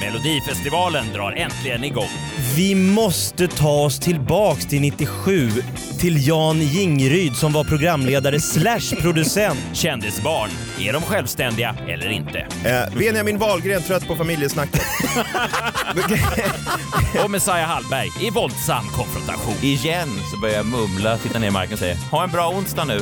Melodifestivalen drar äntligen igång. Vi måste ta oss tillbaks till 97, till Jan Jingryd som var programledare slash producent. Kändisbarn, är de självständiga eller inte? Eh, Benjamin Wahlgren trött på familjesnacket. Och Messiah Hallberg i våldsam konfrontation. Igen så börjar jag mumla, titta ner i marken och säga ha en bra onsdag nu.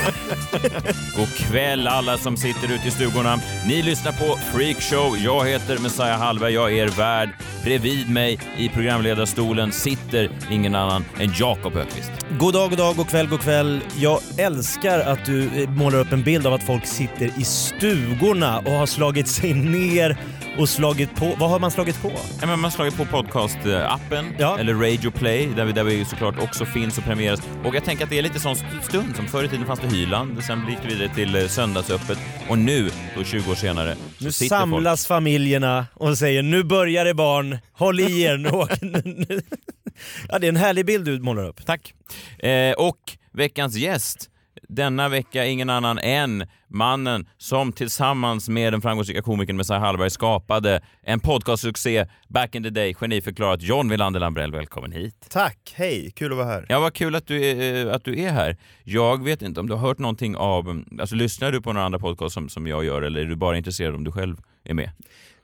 God kväll alla som sitter ute i stugorna. Ni lyssnar på Freakshow. Jag heter Messiah Hallberg, jag är er värd. Bredvid mig i programledarstolen sitter ingen annan än Jakob Öqvist. God dag, god dag, god kväll, god kväll. Jag älskar att du eh, målar upp en bild av att folk sitter i stugorna och har slagit sig ner och slagit på. Vad har man slagit på? Ja, men man har slagit på podcast-appen, Ja. eller Radio Play, där vi, där vi såklart också finns och premieras. Och jag tänker att det är lite sån st- stund, som förr i tiden fanns det Hyland, sen gick det vidare till eh, Söndagsöppet och nu, då 20 år senare, så Nu sitter samlas familjerna och säger nu börjar det barn, håll i er. Nu ja, det är en härlig bild du målar upp. folk. Tack. Eh, och veckans gäst, denna vecka ingen annan än mannen som tillsammans med den framgångsrika komikern Messiah Hallberg skapade en podcastsuccé back in the day, geniförklarat John Wilander Lambrell. Välkommen hit. Tack, hej, kul att vara här. Ja, vad kul att du, är, eh, att du är här. Jag vet inte om du har hört någonting av, alltså lyssnar du på några andra podcast som, som jag gör eller är du bara intresserad om du själv är med?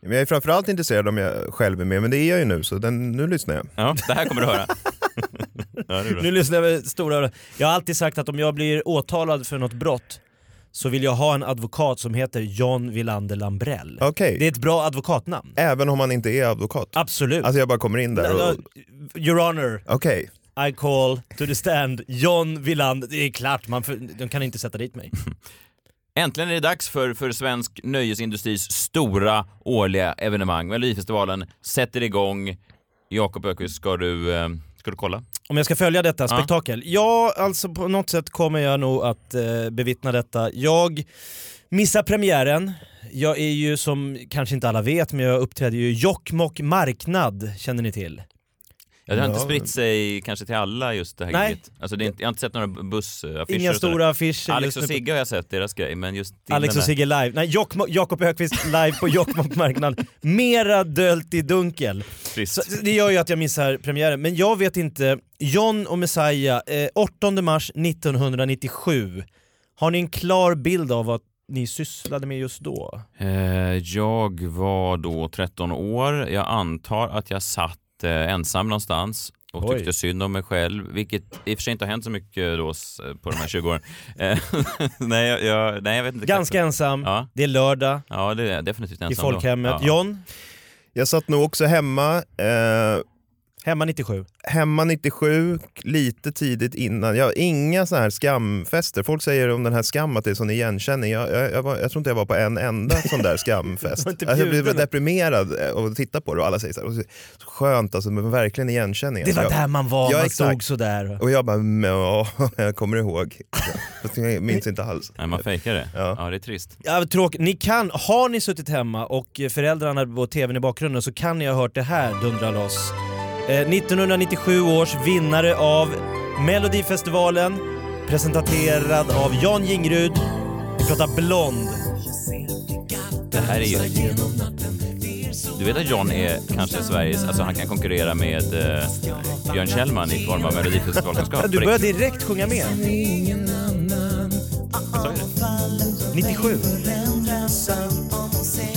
Men jag är framförallt intresserad om jag själv är med, men det är jag ju nu, så den, nu lyssnar jag. Ja, det här kommer du höra. ja. Nu lyssnar jag med stora. Jag har alltid sagt att om jag blir åtalad för något brott så vill jag ha en advokat som heter John Wilander Lambrell. Okej, Det är ett bra advokatnamn. även om man inte är advokat? Absolut. Alltså jag bara kommer in där och... Your honor, Okej, I call to the stand John Wilander. Det är klart, man för, de kan inte sätta dit mig. Äntligen är det dags för, för svensk nöjesindustris stora årliga evenemang. Melodifestivalen sätter igång. Jakob Öqvist, ska du, eh, ska du kolla? Om jag ska följa detta spektakel? Ja, alltså på något sätt kommer jag nog att eh, bevittna detta. Jag missar premiären. Jag är ju som kanske inte alla vet, men jag uppträder ju Jokkmokk marknad, känner ni till? Ja, det har inte spritt sig kanske till alla just det här Nej. giget. Alltså det är inte, jag har inte sett några bussaffischer. Inga och sådär. stora affischer. Alex just och nu på- Sigge har jag sett deras grej, men just din Alex den och Sigge live. Nej, Jokkmokk- Jakob Ökvist live på Jokkmokk marknad. Mera dölt i dunkel. Trist. Så det gör ju att jag missar premiären. Men jag vet inte, John och Messiah, eh, 8 mars 1997. Har ni en klar bild av vad ni sysslade med just då? Eh, jag var då 13 år. Jag antar att jag satt eh, ensam någonstans och Oj. tyckte synd om mig själv, vilket i och för sig inte har hänt så mycket då s- på de här 20 åren. Eh, nej, jag, jag, nej, jag vet inte. Ganska ensam, Ja. det är lördag Ja, det är definitivt ensam i då. folkhemmet. Ja. John, jag satt nog också hemma, eh, hemma 97. hemma 97, lite tidigt innan. Jag har inga såna här skamfester. Folk säger om den här skam att det är sån igenkänning. Jag, jag, jag, var, jag tror inte jag var på en enda sån där skamfest. Alltså, jag blev deprimerad eh, av att titta på det och alla säger så här, "Och så skönt alltså, men verkligen igenkänning. Det var Alltså, jag, där man var, Ja, man exakt. stod sådär. och jag bara, "Men, ja, jag kommer ihåg. Fast jag minns inte alls. Nej, man fejkar det. Ja. Ja. det är trist. Ja, tråkigt. Ni kan, har ni suttit hemma och föräldrarna på tvn i bakgrunden så kan ni ha hört det här dundra loss. Eh, 1997 års vinnare av Melodifestivalen, presenterad av Jan Jingrud. Vi pratar Blond. Det här är ju... Du vet att John är kanske Sveriges, alltså han kan konkurrera med eh, Björn Kjellman i form av Melodifestivalkunskap. Du börjar direkt sjunga med. Vad sa jag det? 97.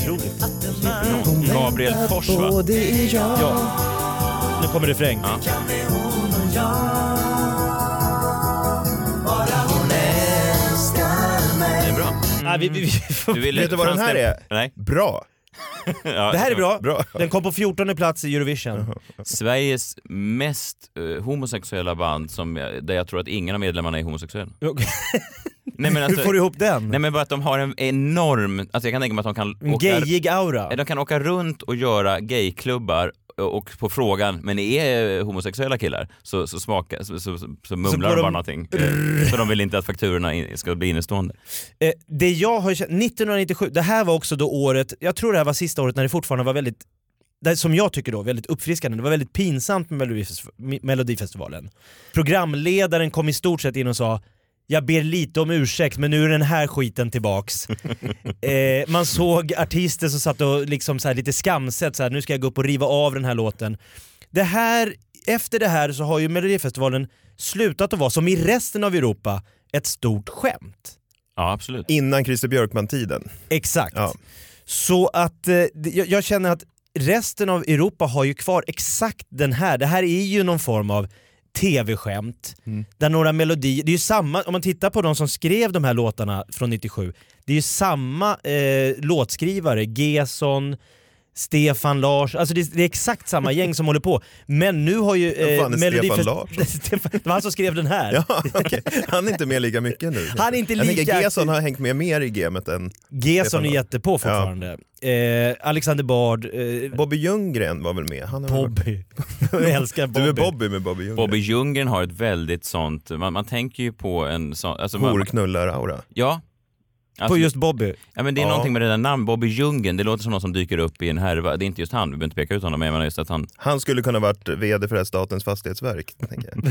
Otroligt. Gabriel Fors va? Ja. Nu kommer refräng. Ja. Det är bra. Nej, vi, vi, vi, Du ville- Vet du vad den här det- är? Nej. Bra! Ja, det här är bra. Bra. Den kom på 14 plats i Eurovision. Sveriges mest eh, homosexuella band som, jag- där jag tror att ingen av medlemmarna är homosexuell. Nej, men alltså, Hur får du ihop den? Nej men bara att de har en enorm, alltså jag kan tänka mig att de kan En åka, gayig aura. de kan åka runt och göra gayklubbar och på frågan, men ni är homosexuella killar? Så, så, smaka, så, så, så, mumlar de de- bara någonting. Eh, För de vill inte att fakturorna in, ska bli innestående. Eh, det jag har känt, 1997, det här var också då året, jag tror det här var sista året när det fortfarande var väldigt, det som jag tycker då, väldigt uppfriskande. Det var väldigt pinsamt med Melodifestivalen. Programledaren kom i stort sett in och sa jag ber lite om ursäkt men nu är den här skiten tillbaks. eh, man såg artister som satt och liksom så här lite skamset så här, nu ska jag gå upp och riva av den här låten. Det här, efter det här så har ju Melodifestivalen slutat att vara, som i resten av Europa, ett stort skämt. Ja, absolut. Innan Christer Björkman-tiden. Exakt. Ja. Så att eh, jag, jag känner att resten av Europa har ju kvar exakt den här. Det här är ju någon form av tv-skämt. Där några melodier, det är ju samma, om man tittar på de som skrev de här låtarna från 97, det är ju samma eh, låtskrivare, Gesson, Stefan Lars, alltså det, det är exakt samma gäng som håller på. Men nu har ju... Vem fan är Stefan Larsson? Stefan- det var han som skrev den här. Ja, okej. Han är inte med lika mycket nu. Han är inte Jag tänker lika Gesson har hängt med mer i gamet än Gesson är jättepå fortfarande. Eh, Alexander Bard, eh, Bobby Ljunggren var väl med? Han har väl varit- Bobby. Jag älskar Bobby. Du är Bobby med Bobby Ljunggren. Bobby Ljunggren har ett väldigt sånt, man, man tänker ju på en sån... Alltså Horknullar-aura. ja. På Alltså, just Bobby. Ja men det är Ja. någonting med det där namnet, Bobby Ljunggren, det låter som någon som dyker upp i en härva. Det är inte just han, vi behöver inte peka ut honom, men jag menar just att han... Han skulle kunna varit VD för det här Statens fastighetsverk. Tänker jag.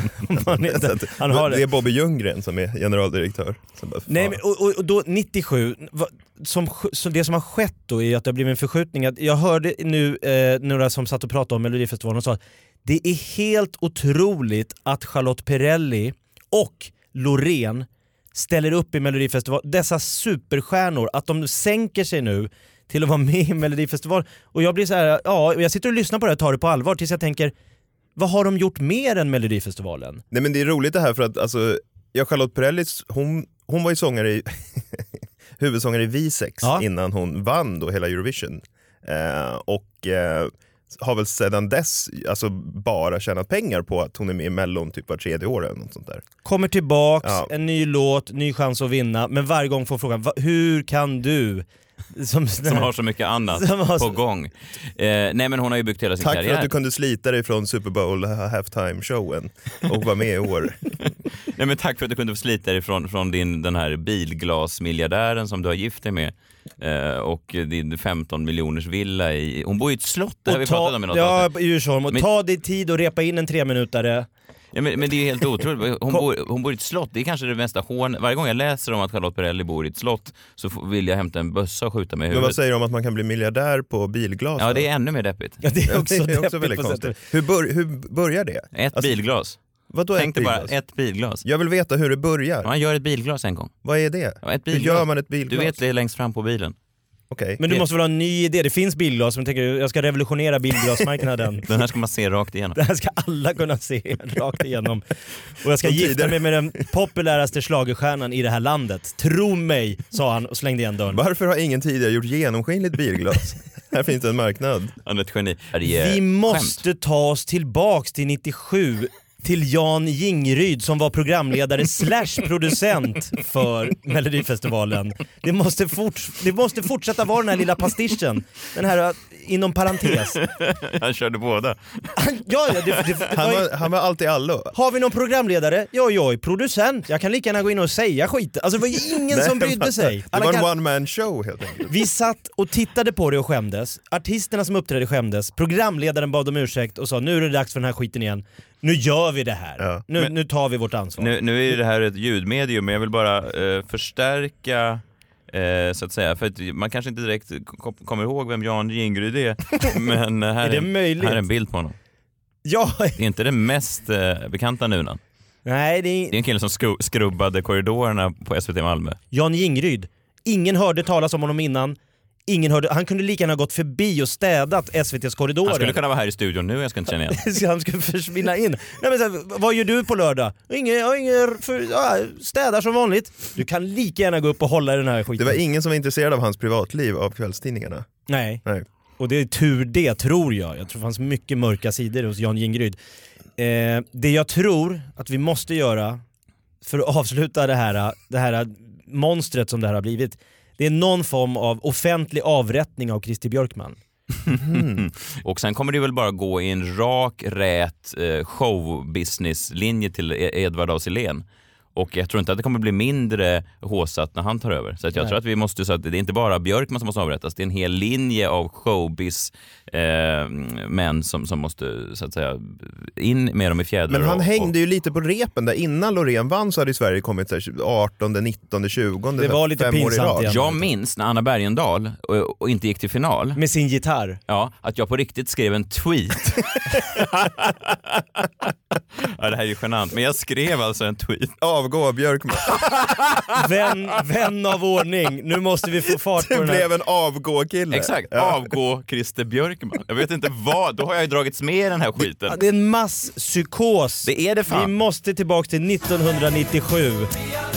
Han han har det det. är Bobby Ljunggren som är generaldirektör. Som bara, Nej, men, och, och, då 97, vad- som, så det som har skett då är att det har blivit en förskjutning. Jag hörde nu eh, några som satt och pratade om Melodifestivalen och sa att det är helt otroligt att Charlotte Perrelli och Loreen ställer upp i Melodifestivalen, dessa superstjärnor, att de sänker sig nu till att vara med i Melodifestivalen. Och jag blir så här, ja, jag sitter och lyssnar på det och tar det på allvar tills jag tänker, vad har de gjort mer än Melodifestivalen? Nej men det är roligt det här för att alltså, ja, Charlotte Perrellis, hon, hon var ju sångare i, huvudsångare i V6 Ja. innan hon vann då hela Eurovision. Eh, och eh, har väl sedan dess alltså, bara tjänat pengar på att hon är med i Mellon typ var tredje år eller något sånt där. Kommer tillbaks, Ja. en ny låt, ny chans att vinna, men varje gång får frågan "Va- hur kan du? Som, Som har så mycket annat så- på gång. Eh, nej men hon har ju byggt hela sin Tack för karriär. att du kunde slita dig från Super Bowl halftime showen och vara med i år. Nej, men tack för att du kunde få slita dig från, från din, den här bilglasmiljardären som du har gift dig med. Eh, och din 15 miljoners villa i... Hon bor i ett slott, det har vi och pratat om i något ja, avsnitt. i Djursholm. Och Men- ta dig tid och repa in en treminutare. Ja, men, men det är ju helt otroligt. Hon bor, hon bor i ett slott. Det är kanske det mesta hån. Varje gång jag läser om att Charlotte Perrelli bor i ett slott så vill jag hämta en bössa och skjuta mig i Men vad huvudet. säger du om att man kan bli miljardär på bilglas? Ja, det är ännu mer deppigt. Ja, det är också, det är också väldigt konstigt. Hur, bör, hur börjar det? Ett Alltså, bilglas. Vadå Tänk ett bara bilglas? ett bilglas. Jag vill veta hur det börjar. Man gör ett bilglas en gång. Vad är det? Ja, ett Hur gör man ett Du bilglas? vet det är längst fram på bilen. Okej. Men du måste väl ha en ny idé? Det finns bilglas, men tänker du, jag ska revolutionera bilglasmarknaden. Den här ska man se rakt igenom. Det här ska alla kunna se rakt igenom. Och jag ska Som gifta mig med den populäraste schlagerstjärnan i det här landet. Tro mig, sa han och slängde igen dörren. Varför har ingen tidigare gjort genomskinligt bilglas? Här finns det en marknad. Han är ett geni. Vi skämt. måste ta oss tillbaks till 97 till Jan Jingryd som var programledare slash producent för Melodifestivalen. Det måste, fort, det måste fortsätta vara den här lilla pastischen. Den här äh, inom parentes. Han körde båda. Ja, ja, det, det, det Han var han var alltid allo. har vi någon programledare? Ja, jag är producent. Jag kan lika gärna gå in och säga skit. Alltså det var ju ingen som brydde sig. Det Alla var en kan- one man show helt enkelt. vi satt och tittade på det och skämdes. Artisterna som uppträdde skämdes. Programledaren bad om ursäkt och sa nu är det dags för den här skiten igen. Nu gör vi det här. Ja. Nu, Men- nu tar vi vårt ansvar. Nu, nu är ju det här ett ljudmedium, men jag vill bara eh, förstärka Eh, så att säga, för att man kanske inte direkt kom, kommer ihåg vem Jan Jingryd är, men eh, här Är det är, möjligt? här är en bild på honom. Ja, Det är inte den mest eh, bekanta nunan. nej det är Det är en kille som skru, skrubbade korridorerna på SVT Malmö. Jan Jingryd. Ingen hörde talas om honom innan. Ingen hörde, han kunde lika gärna ha gått förbi och städat SVTs korridorer. Han skulle kunna vara här i studion nu, jag ska inte känna igen. Han skulle försvinna in. Nej, men så här, vad gör du på lördag? Ingen, jag har ingen för, ja, städar som vanligt. Du kan lika gärna gå upp och hålla i den här skiten. Det var ingen som var intresserad av hans privatliv av kvällstidningarna. Nej. Nej. Och det är tur det, tror jag. Jag tror det fanns mycket mörka sidor hos Jan Jingryd. Eh, det jag tror att vi måste göra för att avsluta det här, det här monstret som det här har blivit, det är någon form av offentlig avrättning av Christer Björkman. och sen kommer det väl bara gå i en rak, rät eh, showbusiness-linje till E- Edvard af. Och jag tror inte att det kommer bli mindre håsat när han tar över. Så jag Nej. tror att vi måste, så att det är inte bara Björkman som måste avrättas, det är en hel linje av showbiz eh, män som, som måste så att säga in med dem i fjädrar. Men han och, hängde ju lite på repen där. Innan Loreen vann så hade ju Sverige kommit så här 18, 19, 20. Det var lite pinsamt. Jag minns när Anna Bergendahl och, och inte gick till final, Med sin gitarr. ja, att jag på riktigt skrev en tweet. ja, det här är ju genant, men jag skrev alltså en tweet. Avgå Björkman. Vän, vän av ordning, nu måste vi få fart på Det den här. blev en avgå-kille. Exakt, Ja. avgå Christer Björkman. Jag vet inte vad, då har jag ju dragits med i den här skiten. Det är en masspsykos. Det är det fan. Vi måste tillbaka till 1997.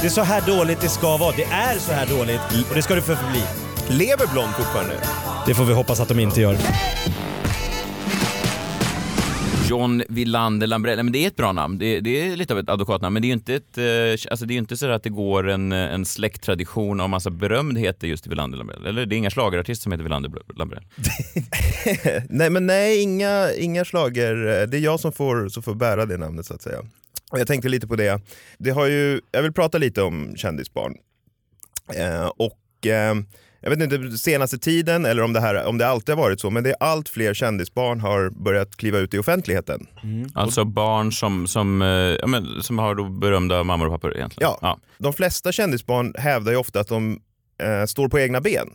Det är så här dåligt det ska vara. Det är så här dåligt och det ska det förbli. Lever Blond fortfarande? Det får vi hoppas att de inte gör. John Wilander Lambrell, men det är ett bra namn. Det, det är lite av ett advokatnamn, men det är ju inte, ett, eh, alltså det är inte så att det går en, en släkttradition av massa berömdheter just i Wilander Lambrell. Eller det är inga schlagerartister som heter Wilander Lambrell. Nej men nej, inga, inga slager. Det är jag som får, som får bära det namnet så att säga. Och jag tänkte lite på det. det har ju, jag vill prata lite om kändisbarn. Eh, och eh, jag vet inte senaste tiden eller om det, här, om det alltid har varit så, men det är allt fler kändisbarn har börjat kliva ut i offentligheten. Alltså barn som, som, eh, ja, men, som har då berömda mammor och pappor egentligen. Ja. De flesta kändisbarn hävdar ju ofta att de eh, står på egna ben.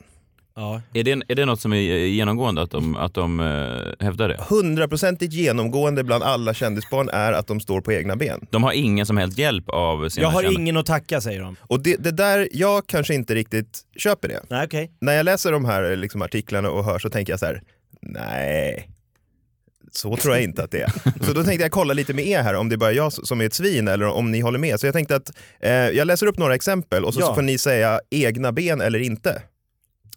Ja. Är, det, är det något som är genomgående, att de, att de eh, hävdar det? Hundraprocentigt genomgående bland alla kändisbarn är att de står på egna ben. De har ingen som helst hjälp av sina Jag har kända- ingen att tacka säger de. Och det, det där, jag kanske inte riktigt köper det. Nej okej. när jag läser de här liksom, artiklarna och hör så tänker jag så här, nej, så tror jag inte att det är. Så då tänkte jag kolla lite med er här om det är bara jag som är ett svin eller om ni håller med. Så jag tänkte att eh, jag läser upp några exempel och så, Ja. så får ni säga egna ben eller inte.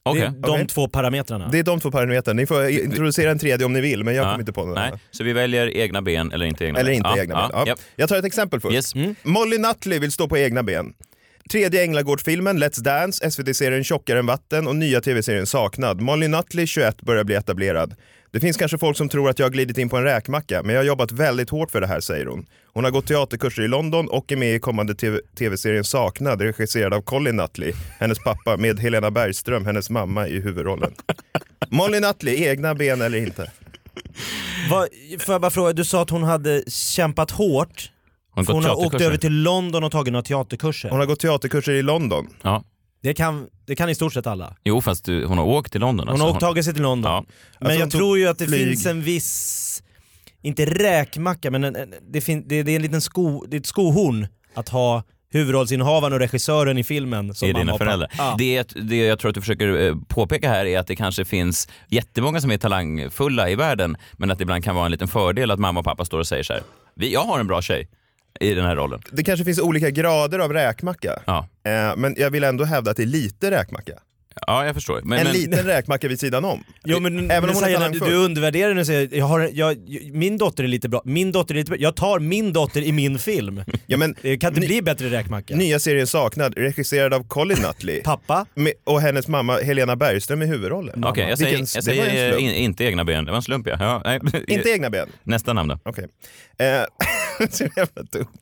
Okej. Det är de Okej. två parametrarna. Det är de två parametrarna. Ni får introducera en tredje om ni vill, men jag Ja. kommer inte på någon Nej, så vi väljer egna ben eller inte egna Eller ben? inte Ja, egna ja, ben. Ja. ja. Jag tar ett exempel först. Yes. Molly Nutley vill stå på egna ben. Tredje Änglagård-filmen, Let's Dance, SVT-serien Tjockare än vatten och nya tv-serien Saknad. Molly Nutley, 21, börjar bli etablerad. Det finns kanske folk som tror att jag har glidit in på en räkmacka, men jag har jobbat väldigt hårt för det här, säger hon. Hon har gått teaterkurser i London och är med i kommande TV- tv-serien Saknad, regisserad av Colin Nutley, hennes pappa, med Helena Bergström, hennes mamma, i huvudrollen. Molly Nutley, egna ben eller inte? Vad, får jag bara fråga, du sa att hon hade kämpat hårt. Hon, hon har åkt över till London och tagit några teaterkurser. Hon har gått teaterkurser i London. Ja. Det, kan, det kan i stort sett alla. Jo, fast du, hon har åkt till London. Hon alltså. har åkt, tagit sig till London. Ja. Men Alltså, jag tror ju att det flyg. finns en viss, inte räkmacka, men en, en, det, fin, det, det är en liten sko, det är ett skohorn att ha huvudrollsinnehavaren och regissören i filmen som är dina föräldrar. Ja. Det, det jag tror att du försöker eh, påpeka här är att det kanske finns jättemånga som är talangfulla i världen, men att det ibland kan vara en liten fördel att mamma och pappa står och säger så här, "Vi- jag har en bra tjej i den här rollen. Det kanske finns olika grader av räkmacka. Ja, Eh, men jag vill ändå hävda att det är lite räkmacka. ja jag förstår. Men, en men, liten räkmacka vid sidan om. Jo men, Även men om hon är du, du undervärderar den och säger jag har, jag, min dotter är lite bra, min dotter är lite bra, jag tar min dotter i min film. Ja, men, Det kan inte Ny- bli bättre räkmacka. Nya serien Saknad, regisserad av Colin Nutley. Pappa, med, och hennes mamma Helena Bergström i huvudrollen. Okej, jag säger, Vilken- jag säger in, inte egna ben. Det var en slump ja. ja nej. Inte egna ben. Nästa namn då. Okej. Eh, så jävla dumt.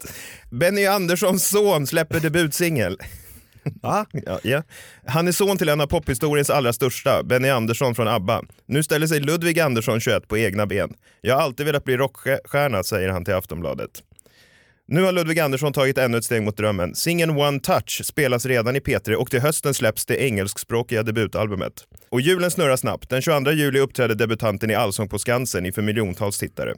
Benny Anderssons son släpper debutsingel. va? Ja, ja. Han är son till en av pophistoriens allra största, Benny Andersson från ABBA. Nu ställer sig Ludvig Andersson, 21, på egna ben. Jag har alltid velat bli rockstjärna, säger han till Aftonbladet. Nu har Ludvig Andersson tagit ännu ett steg mot drömmen. Singeln One Touch spelas redan i P3 och till hösten släpps det engelskspråkiga debutalbumet. Och julen snurrar snabbt. Den 22 juli uppträder debutanten i Allsång på Skansen inför miljontals tittare.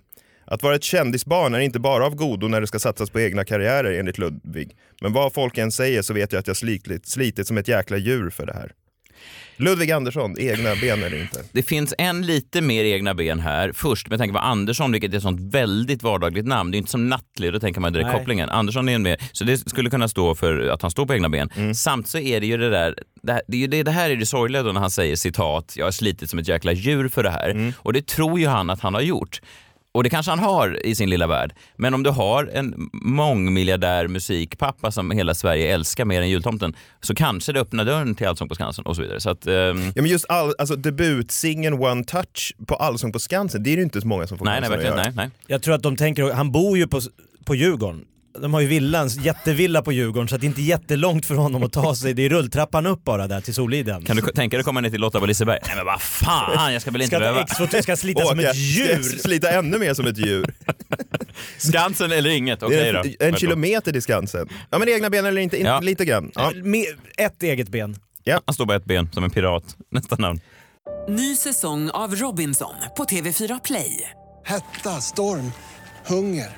Att vara ett kändisbarn är inte bara av godo när det ska satsas på egna karriärer enligt Ludvig. Men vad folk än säger så vet jag att jag slitit, slitit som ett jäkla djur för det här. Ludvig Andersson, egna ben eller inte? Det finns en lite mer egna ben här. Först med tanke på Andersson, vilket är ett sånt väldigt vardagligt namn. Det är inte som Nattli, då tänker man direkt Nej. kopplingen. Andersson är en mer, så det skulle kunna stå för att han står på egna ben. Mm. Samt så är det ju det där, det, här, det, är ju det, det här är det sorgliga då när han säger citat, jag har slitit som ett jäkla djur för det här. Mm. Och det tror ju han att han har gjort. Och det kanske han har i sin lilla värld. Men om du har en mångmiljardär musikpappa som hela Sverige älskar mer än jultomten så kanske det öppnar dörren till Allsång på Skansen och så vidare. Så att, ehm, Ja, men just all, alltså, debutsingen One Touch på Allsång på Skansen, det är det ju inte så många som får nej, nej, verkligen, nej, nej. Jag tror att de tänker, han bor ju på, på Djurgården. De har ju villan, jättevilla på Djurgården så att det inte är jättelångt för honom att ta sig. Det är rulltrappan upp bara där till Soliden. Kan du tänka dig att komma ner till Lotta på Liseberg? Nej men vad fan, jag ska väl inte Ska, behöva... X2 ska slita som ett djur. ska slita ännu mer som ett djur. Skansen eller inget, okej är då. en, en kilometer till Skansen. Ja men egna ben eller inte, inte Ja. lite grann. Ja. Med ett eget ben. Han står på ett ben som en pirat. Nästa namn. Ny säsong av Robinson på TV4 Play. Hetta, storm, hunger.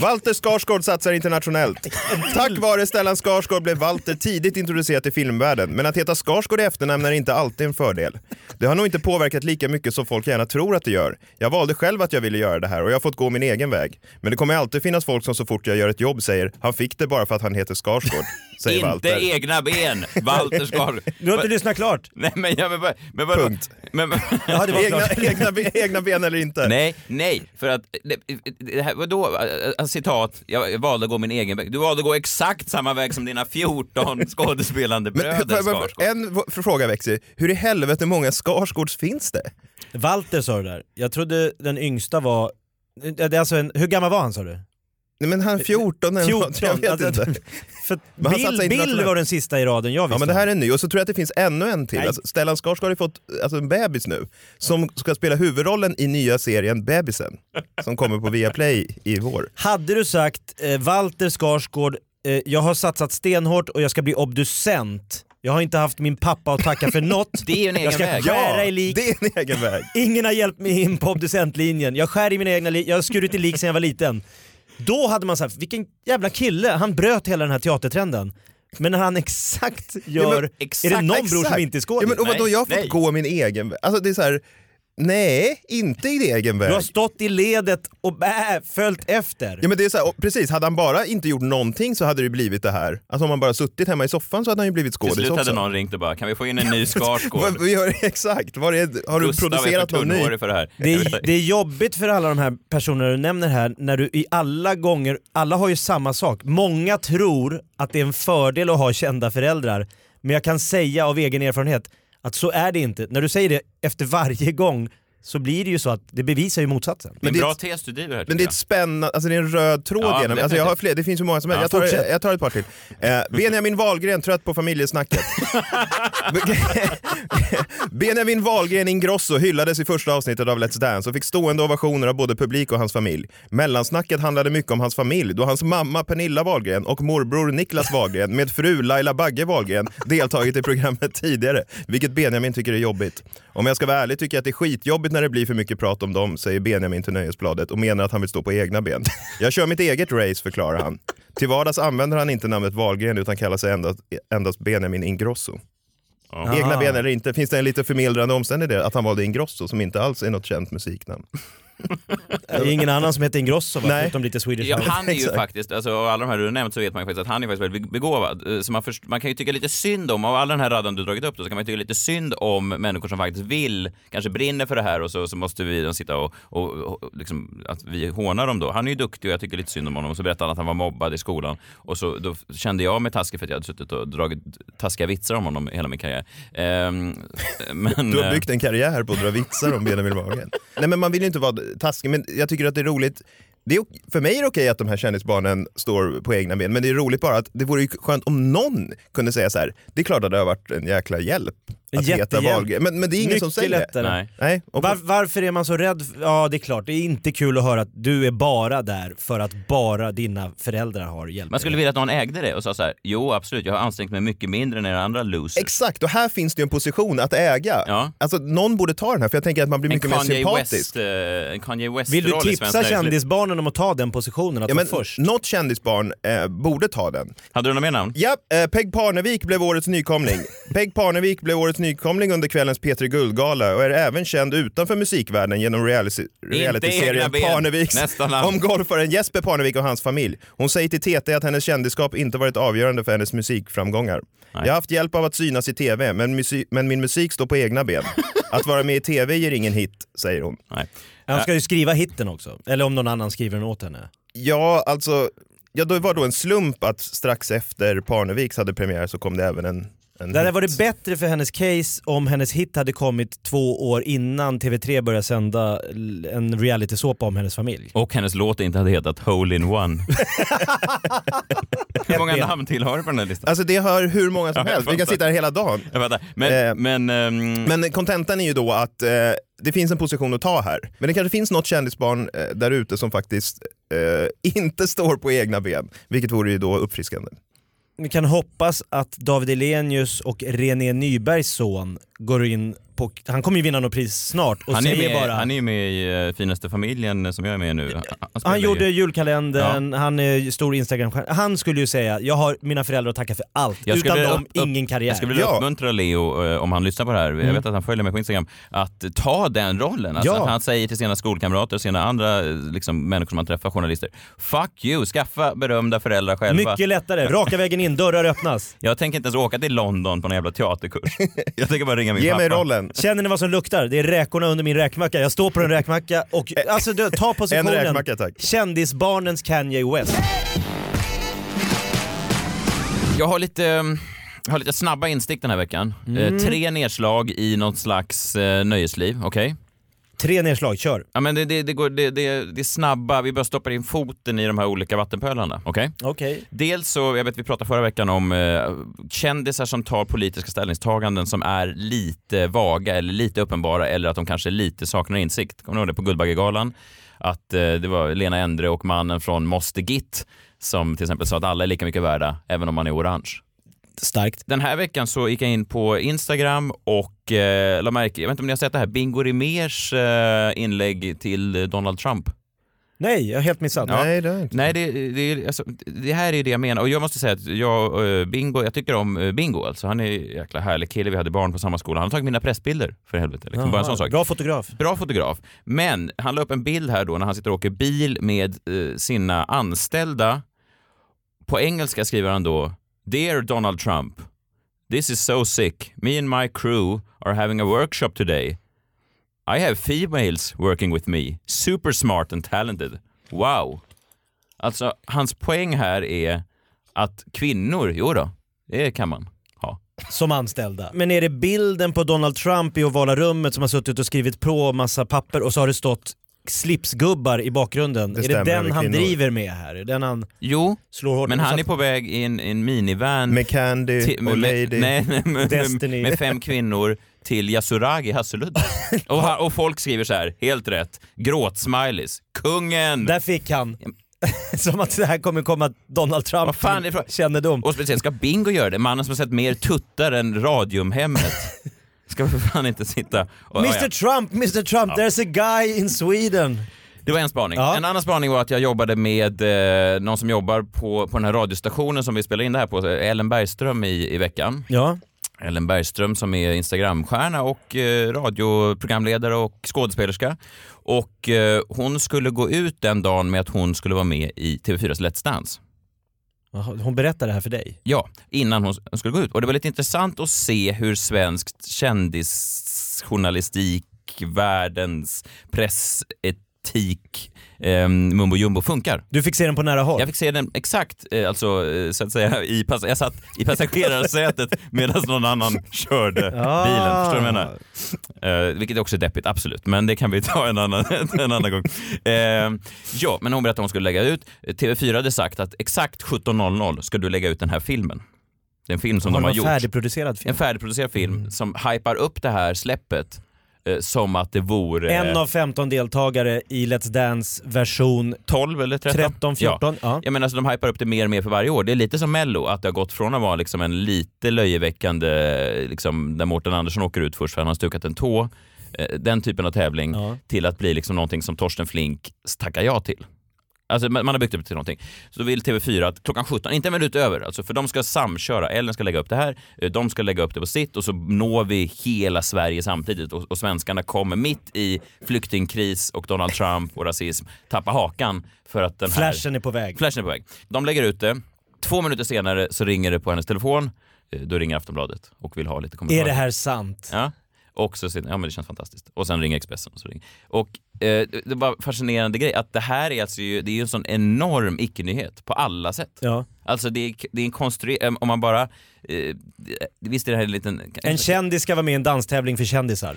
Walter Skarsgård satsar internationellt. Tack vare Stellan Skarsgård blev Walter tidigt introducerad till filmvärlden, men att heta Skarsgård i efternamn är inte alltid en fördel. Det har nog inte påverkat lika mycket som folk gärna tror att det gör. Jag valde själv att jag ville göra det här och jag har fått gå min egen väg. Men det kommer alltid finnas folk som så fort jag gör ett jobb säger han fick det bara för att han heter Skarsgård. Säger Inte Walter. egna ben, Walter Skarsgård. Du har inte lyssnat klart? Nej men, ja, men, men, men, Punkt. Men, Ja, det var Egna, egna, ben- egna ben eller inte? Nej, nej, för att det, det här, vadå, Äh, citat, jag valde att gå min egen väg. Du valde att gå exakt samma väg som dina 14 skådespelande bröder Skarsgård. en fråga Växi, hur i helvete många Skarsgårds finns det? Walter sa du där. Jag trodde den yngsta var... Det är alltså en, hur gammal var han sa du? Nej, men han är 14 eller 14? något, jag vet Alltså, inte. För Men Bill, Bill var den sista i raden jag visste. Ja men det här är ny och så tror jag att det finns ännu en till. Nej. Alltså, Stellan Skarsgård har ju fått alltså, en bebis nu som ska spela huvudrollen i nya serien Bebisen som kommer på Viaplay i vår. Hade du sagt eh, Walter Skarsgård, eh, jag har satsat stenhårt och jag ska bli obducent. Jag har inte haft min pappa att tacka för något. Det är ju en egen jag ska väg. skära i lik. det är en egen väg. Ingen har hjälpt mig in på obducentlinjen. Jag skär i mina egna lik. Jag har skurit i lik sedan jag var liten. Då hade man sagt, vilken jävla kille, han bröt hela den här teatertrenden. Men när han exakt gör... men exakt, är det någon bror exakt. som inte är skådis? Ja, men, och vadå, jag har fått nej. gå min egen. Alltså det är så här. Nej, inte i egen väg. Du har stått i ledet och bä, följt efter. Ja men det är så här, precis, hade han bara inte gjort någonting så hade det blivit det här. Alltså om han bara suttit hemma i soffan så hade han ju blivit Till skådis slut också. hade någon ringt och bara, kan vi få in en ny Skarsgård? Gör, exakt, var är, har du Gustav producerat är för någon ny? för det här. Det är, det är jobbigt för alla de här personerna du nämner här, när du i alla gånger, alla har ju samma sak. Många tror att det är en fördel att ha kända föräldrar, men jag kan säga av egen erfarenhet att så är det inte. När du säger det efter varje gång så blir det ju så att det bevisar ju motsatsen. Det är en det är bra ett- tes du driver här Men det är ett spännande, alltså det är en röd tråd Ja, genom. Alltså jag har fler, det finns ju många som helst. Ja, jag, tar, fortsätt. jag tar ett par till. Eh, Benjamin Wahlgren, trött på familjesnacket. Benjamin Wahlgren Ingrosso hyllades i första avsnittet av Let's Dance och fick stående ovationer av både publik och hans familj. Mellansnacket handlade mycket om hans familj då hans mamma Pernilla Wahlgren och morbror Niklas Wahlgren med fru Laila Bagge Wahlgren deltagit i programmet tidigare, vilket Benjamin tycker är jobbigt. Om jag ska vara ärlig tycker jag att det är skitjobbigt när det blir för mycket prat om dem, säger Benjamin till Nöjesbladet och menar att han vill stå på egna ben. Jag kör mitt eget race, förklarar han. Till vardags använder han inte namnet Wahlgren utan kallar sig endast, endast Benjamin Ingrosso. Ja. Egna Ah. ben eller inte, finns det en lite förmildrande omständighet att han valde Ingrosso som inte alls är något känt musiknamn? Det är ingen annan som heter Ingrosso va? Förutom lite Swedish Ja, han är ju faktiskt, alltså, av alla de här du har nämnt så vet man ju faktiskt att han är faktiskt väldigt begåvad. Eh, Så man, först, man kan ju tycka lite synd om, av all den här raden du dragit upp då, så kan man ju tycka lite synd om människor som faktiskt vill, kanske brinner för det här och så, så måste vi då sitta och, och, och liksom, att vi hånar dem då. Han är ju duktig och jag tycker lite synd om honom. Och så berättade han att han var mobbad i skolan och så då kände jag mig taskig för att jag hade suttit och dragit taskiga vitsar om honom hela min karriär. Ehm, men, Du har byggt en karriär på att dra vitsar om Benjamin Wahlgren. Nej men man vill ju inte vara taskig, men jag tycker att det är roligt. Det är, för mig är det okej att de här kändisbarnen står på egna ben, men det är roligt bara att det vore ju skönt om någon kunde säga så här. det är klart att det har varit en jäkla hjälp att heta. Wahlgren. Men, men det är ingen Mycket som säger lättare. det. Nej. Nej. Och Var, varför är man så rädd? Ja det är klart, det är inte kul att höra att du är bara där för att bara dina föräldrar har hjälpt Man skulle dig. vilja att någon ägde det och sa så här: jo absolut, jag har ansträngt mig mycket mindre än era andra losers. Exakt, och här finns det ju en position att äga. Ja. Alltså någon borde ta den här för jag tänker att man blir En mycket mer Kanye sympatisk. West, eh, en Kanye West Vill du tipsa kändisbarnen om att ta den positionen, att Ja, men först? något kändisbarn eh, borde ta den. Hade du något mer namn? Ja, eh, Peg Parnevik blev årets nykomling. Peg Parnevik blev årets nykomling under kvällens P3 Guldgala och är även känd utanför musikvärlden genom realityserien. Parneviks om golfaren Jesper Parnevik och hans familj. Hon säger till TT att hennes kändisskap inte varit avgörande för hennes musikframgångar. Jag har haft hjälp av att synas i TV, men, musi- men min musik står på egna ben. Att vara med i TV ger ingen hit, säger hon. Nej. Han ska ju skriva hitten också, eller om någon annan skriver den åt henne. Ja, alltså, ja, det var då en slump att strax efter Parneviks hade premiär så kom det även en, en Det hade varit bättre för hennes case om hennes hit hade kommit två år innan TV3 började sända en reality-såpa om hennes familj. Och hennes låt inte hade hetat Hole in One. Hur många namn till har du på den här listan? Alltså det hör hur många som Ja, helst, vi kan sitta här hela dagen. Men, Eh, men, ehm, Men kontentan är ju då att eh, det finns en position att ta här. Men det kanske finns något kändisbarn eh, där ute som faktiskt eh, inte står på egna ben, vilket vore ju då uppfriskande. Vi kan hoppas att David Elenius och René Nybergs son går in på, han kommer ju vinna något pris snart och han, är säger med, bara han är ju med i eh, Finaste familjen som jag är med i nu. Han, Han ju- gjorde julkalendern, han är ju stor instagram Han skulle ju säga, jag har mina föräldrar att tacka för allt. Jag skulle Utan dem, upp- ingen karriär. Jag skulle vilja Ja. uppmuntra Leo, eh, om han lyssnar på det här, jag Mm. vet att han följer mig på Instagram, att ta den rollen. Alltså Ja. att han säger till sina skolkamrater, sina andra eh, liksom, människor som han träffar, journalister, fuck you, skaffa berömda föräldrar själva. Mycket lättare, raka vägen in, dörrar öppnas. Jag tänker inte ens åka till London på någon jävla teaterkurs. jag tänker bara ringa min Ge pappa. mig rollen. Känner ni vad som luktar? Det är räkorna under min räkmacka. Jag står på en räkmacka och alltså du, ta En positionen. räkmacka tack. Kändisbarnens Kanye West. Jag har lite, eh, jag har lite snabba instick den här veckan. Mm. Eh, tre nedslag i något slags eh, nöjesliv, okej? Tre nedslag, kör. Ja, men det, det, det, går, det, det, det är snabba, vi bara stoppar in foten i de här olika vattenpölarna. Okej? Okej. Dels så, jag vet vi pratade förra veckan om eh, kändisar som tar politiska ställningstaganden som är lite vaga eller lite uppenbara eller att de kanske lite saknar insikt. Kommer du ihåg det på Guldbaggegalan? Att eh, det var Lena Endre och mannen från Moster Git som till exempel sa att alla är lika mycket värda även om man är orange. Starkt. Den här veckan så gick jag in på Instagram och eh, la märke, jag vet inte om ni har sett det här, Bingo Rimérs eh, inlägg till Donald Trump. Nej, jag har helt missat. Ja. Nej, det är inte. Nej, det, det, alltså, det här är det jag menar och jag måste säga att jag, eh, Bingo, jag tycker om eh, Bingo alltså. Han är en jäkla härlig kille, vi hade barn på samma skola. Han har tagit mina pressbilder för helvete. Liksom. Bara en sån sak. Bra fotograf. Bra fotograf. Men han la upp en bild här då när han sitter och åker bil med eh, sina anställda. På engelska skriver han då Dear Donald Trump, this is so sick. Me and my crew are having a workshop today. I have females working with me. Super smart and talented. Wow. Alltså, hans poäng här är att kvinnor, jo då, det kan man ha. Som anställda. Men är det bilden på Donald Trump i ovala rummet som har suttit och skrivit på massa papper och så har det stått slipsgubbar i bakgrunden? Det är det den han kvinnor. driver med här? Är Den han Jo, slår hårt men han är på väg i en, en minivan Med Candy till- och med, Lady. Nej, nej, med, Destiny. med fem kvinnor till Yasuragi Hasseludden. och, och folk skriver så här, helt rätt, gråtsmileys, kungen! Där fick han. som att det här kommer komma Donald Trump Vad fan är det kännedom. Och speciellt ska Bingo göra det, mannen som har sett mer tuttar än Radiumhemmet. Ska för fan inte sitta och... Mr ja, ja. Trump, Mr Trump, there's a guy in Sweden. Det var en spaning. Ja. En annan spaning var att jag jobbade med eh, någon som jobbar på, på den här radiostationen som vi spelar in det här på, Ellen Bergström i, i veckan. Ja. Ellen Bergström som är Instagramstjärna och eh, radioprogramledare och skådespelerska. Och eh, hon skulle gå ut den dagen med att hon skulle vara med i TV4s Let's Dance. Hon berättar det här för dig. Ja, innan hon hon skulle gå ut. Och det var lite intressant att se hur svensk kändisjournalistik, världens pressetik, eh, mumbo jumbo funkar. Du fick se den på nära håll. Jag fick se den exakt, eh, alltså eh, så att säga, i pass jag satt i passagerarsätet medan någon annan körde Ah. bilen. Förstår du vad jag menar? Eh, vilket också är deppigt, absolut. Men det kan vi ta en annan, en annan gång. Eh, ja, men hon berättade att hon skulle lägga ut. TV4 hade sagt att exakt 17.00 ska du lägga ut den här filmen. Det är en film som Har de har gjort. färdigproducerad film? En färdigproducerad film som hypar upp det här släppet som att det vore... En av 15 deltagare i Let's Dance version 12 eller 13? 13, 14. Ja. Jag menar, alltså, de hypar upp det mer och mer för varje år. Det är lite som Mello, att det har gått från att vara liksom en lite löjeväckande, liksom, där Mårten Andersson åker ut först för att han har stukat en tå, eh, den typen av tävling, Ja. till att bli liksom någonting som Torsten Flink tackar ja till. Alltså man har byggt upp till någonting. Så då vill TV4 att klockan 17, inte en minut över, alltså, för de ska samköra. Ellen ska lägga upp det här, eh, de ska lägga upp det på sitt och så når vi hela Sverige samtidigt och, och svenskarna kommer mitt i flyktingkris och Donald Trump och rasism tappa hakan för att den här... Flashen är på väg. Flashen är på väg. De lägger ut det. Två minuter senare så ringer det på hennes telefon. Eh, Då ringer Aftonbladet och vill ha lite kommentarer. Är det här sant? Ja. Och så, ja men det känns fantastiskt. Och sen ringer Expressen. Och, så ringer. och eh, det var fascinerande grej att det här är alltså ju, det är ju en sån enorm icke-nyhet på alla sätt. Ja. Alltså det är, det är en konstruerad, om man bara, eh, visst är det här en liten... En kändis ska vara med i en danstävling för kändisar.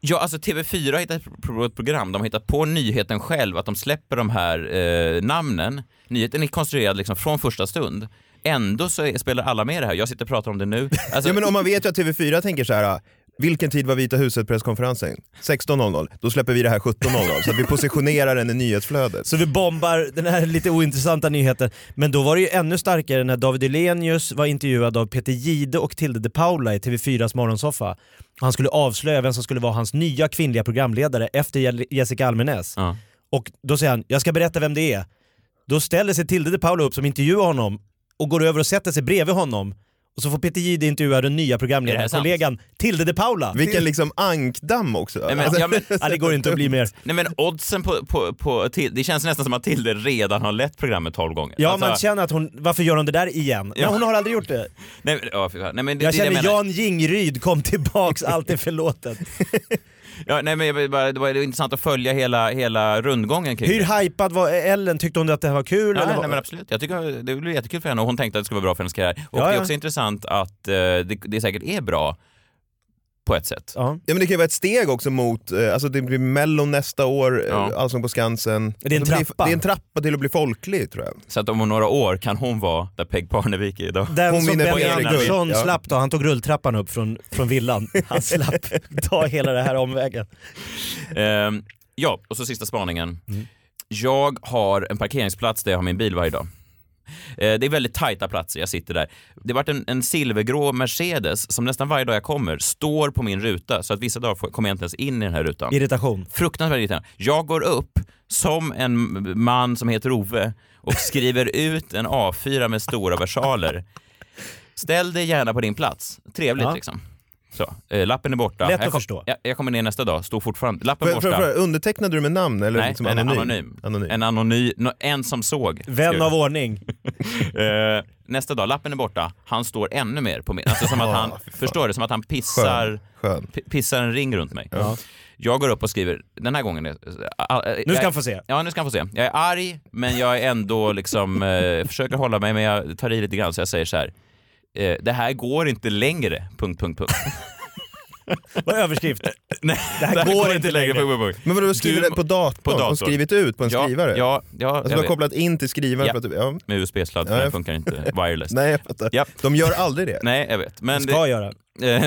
Ja, alltså TV4 har hittat på ett program, de har hittat på nyheten själv, att de släpper de här eh, namnen. Nyheten är konstruerad liksom från första stund. Ändå så är, spelar alla med i det här. Jag sitter och pratar om det nu. Alltså, Ja, men om man vet ju att TV4 tänker så här. Vilken tid var Vita huset presskonferensen? 16.00. Då släpper vi det här 17.00 så att vi positionerar den i nyhetsflödet. Så vi bombar den här lite ointressanta nyheten. Men då var det ju ännu starkare när David Elenius var intervjuad av Peter Gide och Tilde de Paula i TV4s morgonsoffa. Han skulle avslöja vem som skulle vara hans nya kvinnliga programledare efter Je- Jessica Almenäs. Ja. Och då säger han, jag ska berätta vem det är. Då ställer sig Tilde de Paula upp som intervjuar honom och går över och sätter sig bredvid honom. Och så får Peter Gide intervjua den nya programledarkollegan Tilde de Paula. Vilken liksom ankdamm också. Nej, men, Alltså, ja, men, Ja, det går inte att bli mer. nej, men oddsen på, på, på till, det känns nästan som att Tilde redan har lett programmet 12 gånger. Ja, Alltså, man känner att hon, varför gör hon det där igen? Ja. Men hon har aldrig gjort det. nej, men- fan. nej, men det, Jag det känner menar. Jan Jingryd kom tillbaks, allt är förlåtet. Ja, nej, men jag vill bara, det var intressant att följa hela, hela rundgången kring Hur hypad var Ellen? Tyckte hon att det här var kul? Ja, eller nej, men absolut. Jag tycker det blir jättekul för henne och hon tänkte att det skulle vara bra för hennes karriär. Och Ja, det är också intressant att eh, det, det säkert är bra på ett sätt. Ja. Ja, men det kan ju vara ett steg också mot, eh, alltså det blir mello nästa år, Ja. ja. Allsång på Skansen. Det är en trappa. Det är en trappa till att bli folklig tror jag. Så att om några år kan hon vara där Peg Parnevik är idag. Den Hon som Benny Andersson. Ja. slapp då, han tog rulltrappan upp från, från villan. Han slapp ta hela det här omvägen. Ehm, ja, och så sista spaningen. Jag har en parkeringsplats där jag har min bil varje dag. Eh, Det är väldigt tajta platser, jag sitter där. Det har varit en, en silvergrå Mercedes som nästan varje dag jag kommer står på min ruta så att vissa dagar kommer jag inte ens in i den här rutan. Irritation. Fruktansvärt irriterande. Jag går upp som en man som heter Ove och skriver ut en A4 med stora versaler. Ställ dig gärna på din plats. Trevligt Ja. liksom. Så, eh, lappen är borta. Lätt att jag, kom, förstå. Jag, jag kommer ner nästa dag, står fortfarande, lappen För, för, borta. för, undertecknade du med namn eller Nej, liksom en anonym? anonym. anonym. En anonym, no, en som såg. Vän av ordning. Eh, nästa dag, lappen är borta, han står ännu mer på min, alltså som att han, förstår du, som att han pissar, Skön. Skön. p- pissar en ring runt mig. Ja. Jag går upp och skriver, den här gången, är- eh, Nu ska han få se. Ja, nu ska han få se. Jag är arg, men jag är ändå liksom, eh, försöker hålla mig, men jag tar i lite grann så jag säger så här. Eh, det här går inte längre, punkt, punkt, punkt. Vad är överskrift? Nej, Det här går inte längre. punkt, punkt. Men vadå, skriver Du- det på datorn? på datorn. Och skrivit ut på en Ja, skrivare? Ja, ja, Alltså jag du har vet. kopplat in till skrivaren Ja. för att du, ja. med USB-sladd, för Ja, den jag- funkar inte wireless. Nej jag fattar. Ja. De gör aldrig det. Nej, jag vet. Men Ska det, göra. eh,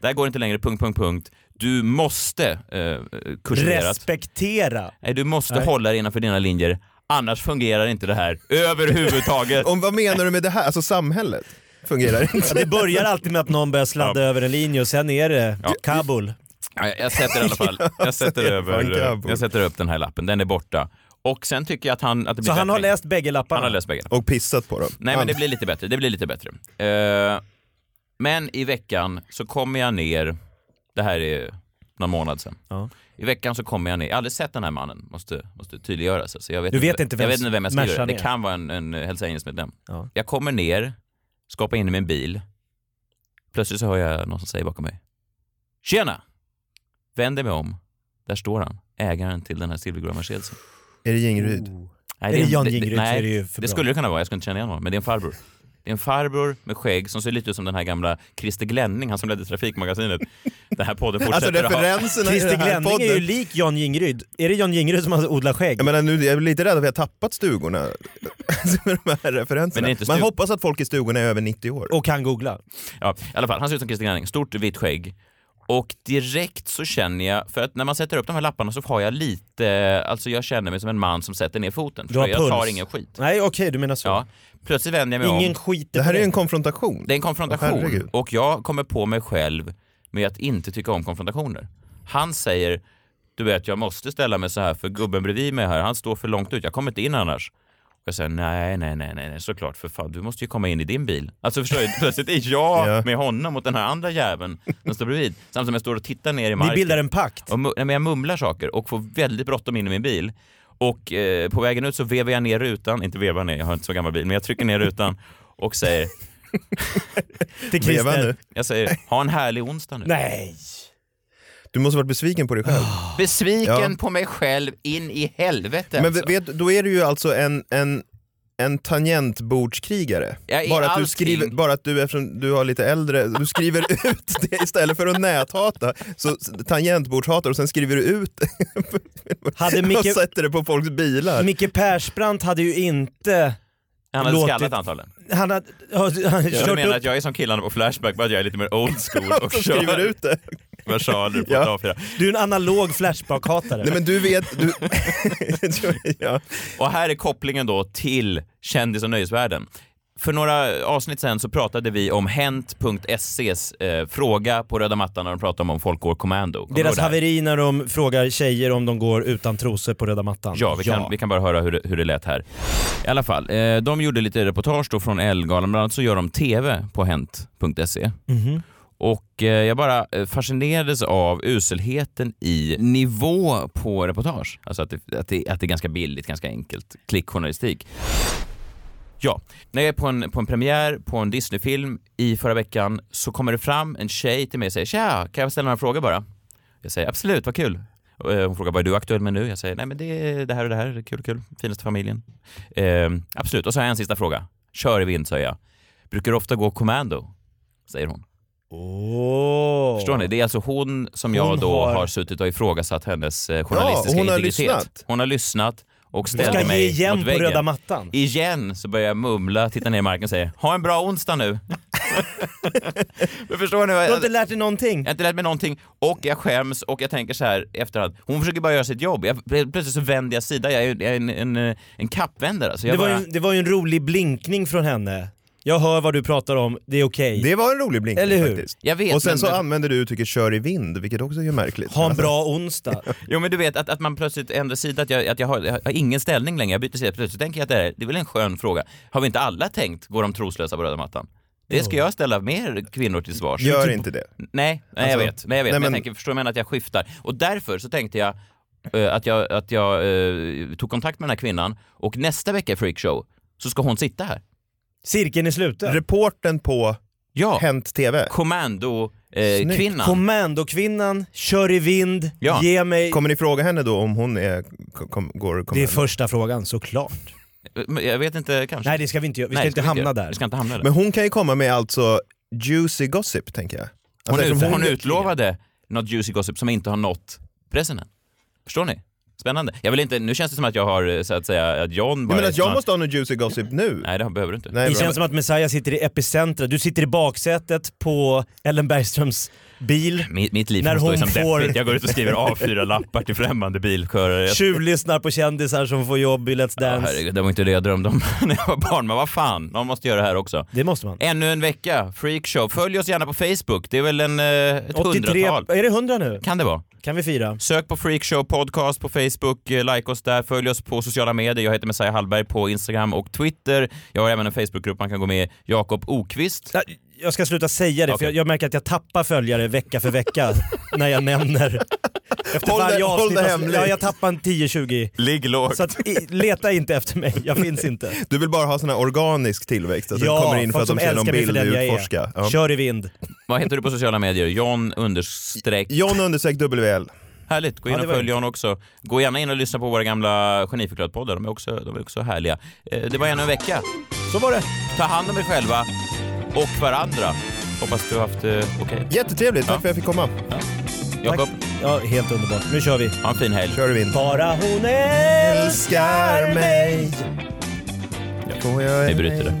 det här går inte längre, punkt, punkt, punkt. Du måste eh, kurserat. Respektera. Nej, du måste Nej. hålla dig innanför dina linjer, annars fungerar inte det här överhuvudtaget. Om, vad menar du med det här? Alltså samhället fungerar Ja, inte. det börjar alltid med att någon börjar sladda över en linje och sen är det Ja. Kabul. Ja, jag sätter i alla fall, jag sätter, över, jag sätter upp den här lappen, den är borta. Och sen tycker jag att han... Att det blir Så han har bättre. läst bägge lapparna? Han har läst bägge. Och pissat på dem. Nej men det blir lite bättre, det blir lite bättre. Eh, men i veckan så kommer jag ner, det här är någon månad sedan. Ja. I veckan så kommer jag ner, jag har aldrig sett den här mannen, måste, måste tydliggöras. Så jag vet Du vet inte jag vem vet inte vem jag skriver, Mercan det kan vara en, en Hells Angels-medlem. Ja. Jag kommer ner, ska hoppa in i min bil. Plötsligt så hör jag någon som säger bakom mig. Tjena! Vänder mig om. Där står han, ägaren till den här silvergrå Mercedesen. Är det Jingryd? Nej, Är det en- Jan Jingryd så nej, är det det skulle det kunna vara, jag skulle inte känna igen honom, men det är en farbror. Det är en farbror med skägg som ser lite ut som den här gamla Christer Glenning, han som ledde Trafikmagasinet. Den här podden Alltså fortsätter att ha... referenserna i Christer Glenning är ju podden. lik Jan Jingryd. Är det Jan Jingryd som har odlat skägg? Jag, menar, nu, jag är lite rädd att vi har tappat stugorna med de här referenserna. Man hoppas att folk i stugorna är över 90 år. Och kan googla. Ja, i alla fall, han ser ut som Christer Glenning, stort vitt skägg. Och direkt så känner jag, för att när man sätter upp de här lapparna så har jag lite, alltså jag känner mig som en man som sätter ner foten. Du har jag tar puls. ingen skit. Nej okej, du menar så. Ja. Plötsligt vänder jag mig Ingen om. skit Det här är ju en konfrontation. Det är en Åh, konfrontation herregud. och jag kommer på mig själv med att inte tycka om konfrontationer. Han säger, du vet jag måste ställa mig så här för gubben bredvid mig här, han står för långt ut, jag kommer inte in annars. Jag säger nej, nej, nej, nej, såklart för fan, du måste ju komma in i din bil. Alltså förstår du, plötsligt är jag Ja. med honom mot den här andra jäveln som står bredvid. Samtidigt som jag står och tittar ner i Ni marken. bildar en pakt. Och nej, men jag mumlar saker och får väldigt bråttom in i min bil. Och eh, på vägen ut så vevar jag ner rutan, inte vevar ner, jag har inte så gammal bil, men jag trycker ner rutan och säger, Till Christer. jag säger, ha en härlig onsdag nu. Nej. Du måste varit besviken på dig själv. Besviken Ja. på mig själv in i helvete Men alltså. vet, då är du ju alltså en, en, en tangentbordskrigare. Ja, i bara, att du allting. skriver, bara att du, eftersom du har lite äldre, du skriver ut det istället för att näthata, så tangentbordshatar och sen skriver du ut Hade och Micke, sätter det på folks bilar. Micke Persbrandt hade ju inte... Han hade låtit- skallat antagligen. Han hade, han hade Jag kört menar upp... att jag är som killarna på Flashback, bara att jag är lite mer old school och och skriver kör ut det. Versaler på Ja. ett A4. Du är en analog Flashback-hatare. Nej men du vet, du, ja. Och här är kopplingen då till kändis och nöjesvärlden. För några avsnitt sen så pratade vi om Hent.ses eh, fråga på röda mattan när de pratade om om folk går kommando. Kommer Deras haveri när de frågar tjejer om de går utan trosor på röda mattan. Ja, vi kan, vi kan bara höra hur det, hur det lät här. I alla fall, eh, de gjorde lite reportage då från Ellegalan, bland annat så gör de TV på Hent.se. Mhm. Och eh, jag bara eh, fascinerades av uselheten i nivå på reportage. Alltså att det, att det, att det är ganska billigt, ganska enkelt. Klickjournalistik. Ja, när jag är på en, på en premiär på en Disneyfilm i förra veckan så kommer det fram en tjej till mig och säger “Tja, kan jag ställa några frågor bara?” Jag säger “Absolut, vad kul”. Eh, hon frågar “Vad är du aktuell med nu?” Jag säger “Nej men det är det här och det här, kul, kul, finaste familjen”. Eh, absolut, och så har jag en sista fråga. “Kör i vind” säger jag. “Brukar du ofta gå kommando?” säger hon. Åh. Förstår ni? Det är alltså hon som jag Hon då har- har... suttit och ifrågasatt hennes eh, Ja, journalistiska hon har integritet. lyssnat. Hon har lyssnat och ställde ska mig igen mot på väggen. röda mattan. Igen så börjar jag mumla, titta ner i marken och säger “Ha en bra onsdag nu”. Men förstår ni? Du har inte lärt dig någonting. jag har inte lärt mig någonting och jag skäms och jag tänker så här i efterhand. Hon försöker bara göra sitt jobb. Jag, plötsligt så vänder jag sida. Jag är, jag är en, en, en kappvändare. Så jag Det var, bara, ju, det var ju en rolig blinkning från henne. Jag hör vad du pratar om, det är okej. Det var en rolig blinkning Eller hur? faktiskt. jag vet, Och sen men, så använder du uttrycket kör i vind, vilket också är märkligt. Ha en bra onsdag. Jo men du vet att, att man plötsligt ändrar sida, att, jag, att jag, har, jag har ingen ställning längre, jag byter sida. Plötsligt tänker jag att det, är, det är väl en skön fråga. Har vi inte alla tänkt, går de troslösa på röda mattan? Det ska jag ställa mer kvinnor till svars. Gör inte det. Nej, nej Alltså, jag vet. Nej, jag vet. nej, men, jag men- tänker, förstår du vad jag menar att jag skiftar? Och därför så tänkte jag eh, att jag, att jag eh, tog kontakt med den här kvinnan och nästa vecka i Freakshow så ska hon sitta här. Cirkeln är sluten. Reporten på Ja, Hänt TV. kommando eh, kvinnan. Kommandokvinnan, kör i vind, Ja. ge mig... Kommer ni fråga henne då om hon är, kom, går Det är kommando? första frågan, såklart. Men jag vet inte, kanske. Nej det ska vi inte göra, vi ska Nej, inte det hamna göra. där. Vi ska inte hamna där. Men hon kan ju komma med alltså juicy gossip tänker jag. hon, Alltså, ut, eftersom hon utlovade något juicy gossip som inte har nått pressen än. Förstår ni? Spännande. Jag vill inte, nu känns det som att jag har eh, så att säga att John bara men är att jag snart- måste ha någon juicy gossip nu? Nej det behöver du inte. Nej, Det bra. känns som att Messiah sitter i epicentret, du sitter i baksätet på Ellen Bergströms bil, Mitt, mitt liv När hon som får- deppigt. Jag går ut och skriver A4-lappar till främmande bilkörare. Tjuvlyssnar på kändisar som får jobb i Let's Ja, Dance. herregud, det var inte det jag drömde om när jag var barn, men vad fan, någon måste göra det här också. det måste man. Ännu en vecka, freakshow. Följ oss gärna på Facebook, det är väl en, eh, ett 83, hundratal. är det 100 nu? Kan det vara? Kan vi fira? Sök på Freakshow Podcast på Facebook, eh, like oss där, följ oss på sociala medier. Jag heter Messiah Hallberg på Instagram och Twitter. Jag har även en Facebookgrupp man kan gå med Jakob Okvist. Nej, Jag ska sluta säga det, Okej. för jag, jag märker att jag tappar följare vecka för vecka när jag nämner. Efter Håll det- varje håll avsnitt. det av- hemligt. ja, jag tappar en 10-20. Ligg lågt. Så att, i, leta inte efter mig, jag finns inte. Du vill bara ha sån här organisk tillväxt, alltså ja, du kommer in för att de som ser någon älskar mig för bild den jag utforska. är. Ja. Kör i vind. Vad heter du på sociala medier? John understreck... John understreck WL. Härligt, gå in och följ John också. Gå gärna in och lyssna på våra gamla Geniförklarat-poddar, de är också, de är också härliga. Eh, Det var ännu en vecka. Så var det. Ta hand om er själva och varandra. Hoppas du har haft det okej. Jättetrevligt, tack Ja. för att jag fick komma. Jakob, Ja, helt underbart. Nu kör vi. ha en fin helg. Kör du in. Bara hon älskar mig. Får jag Vi bryter det.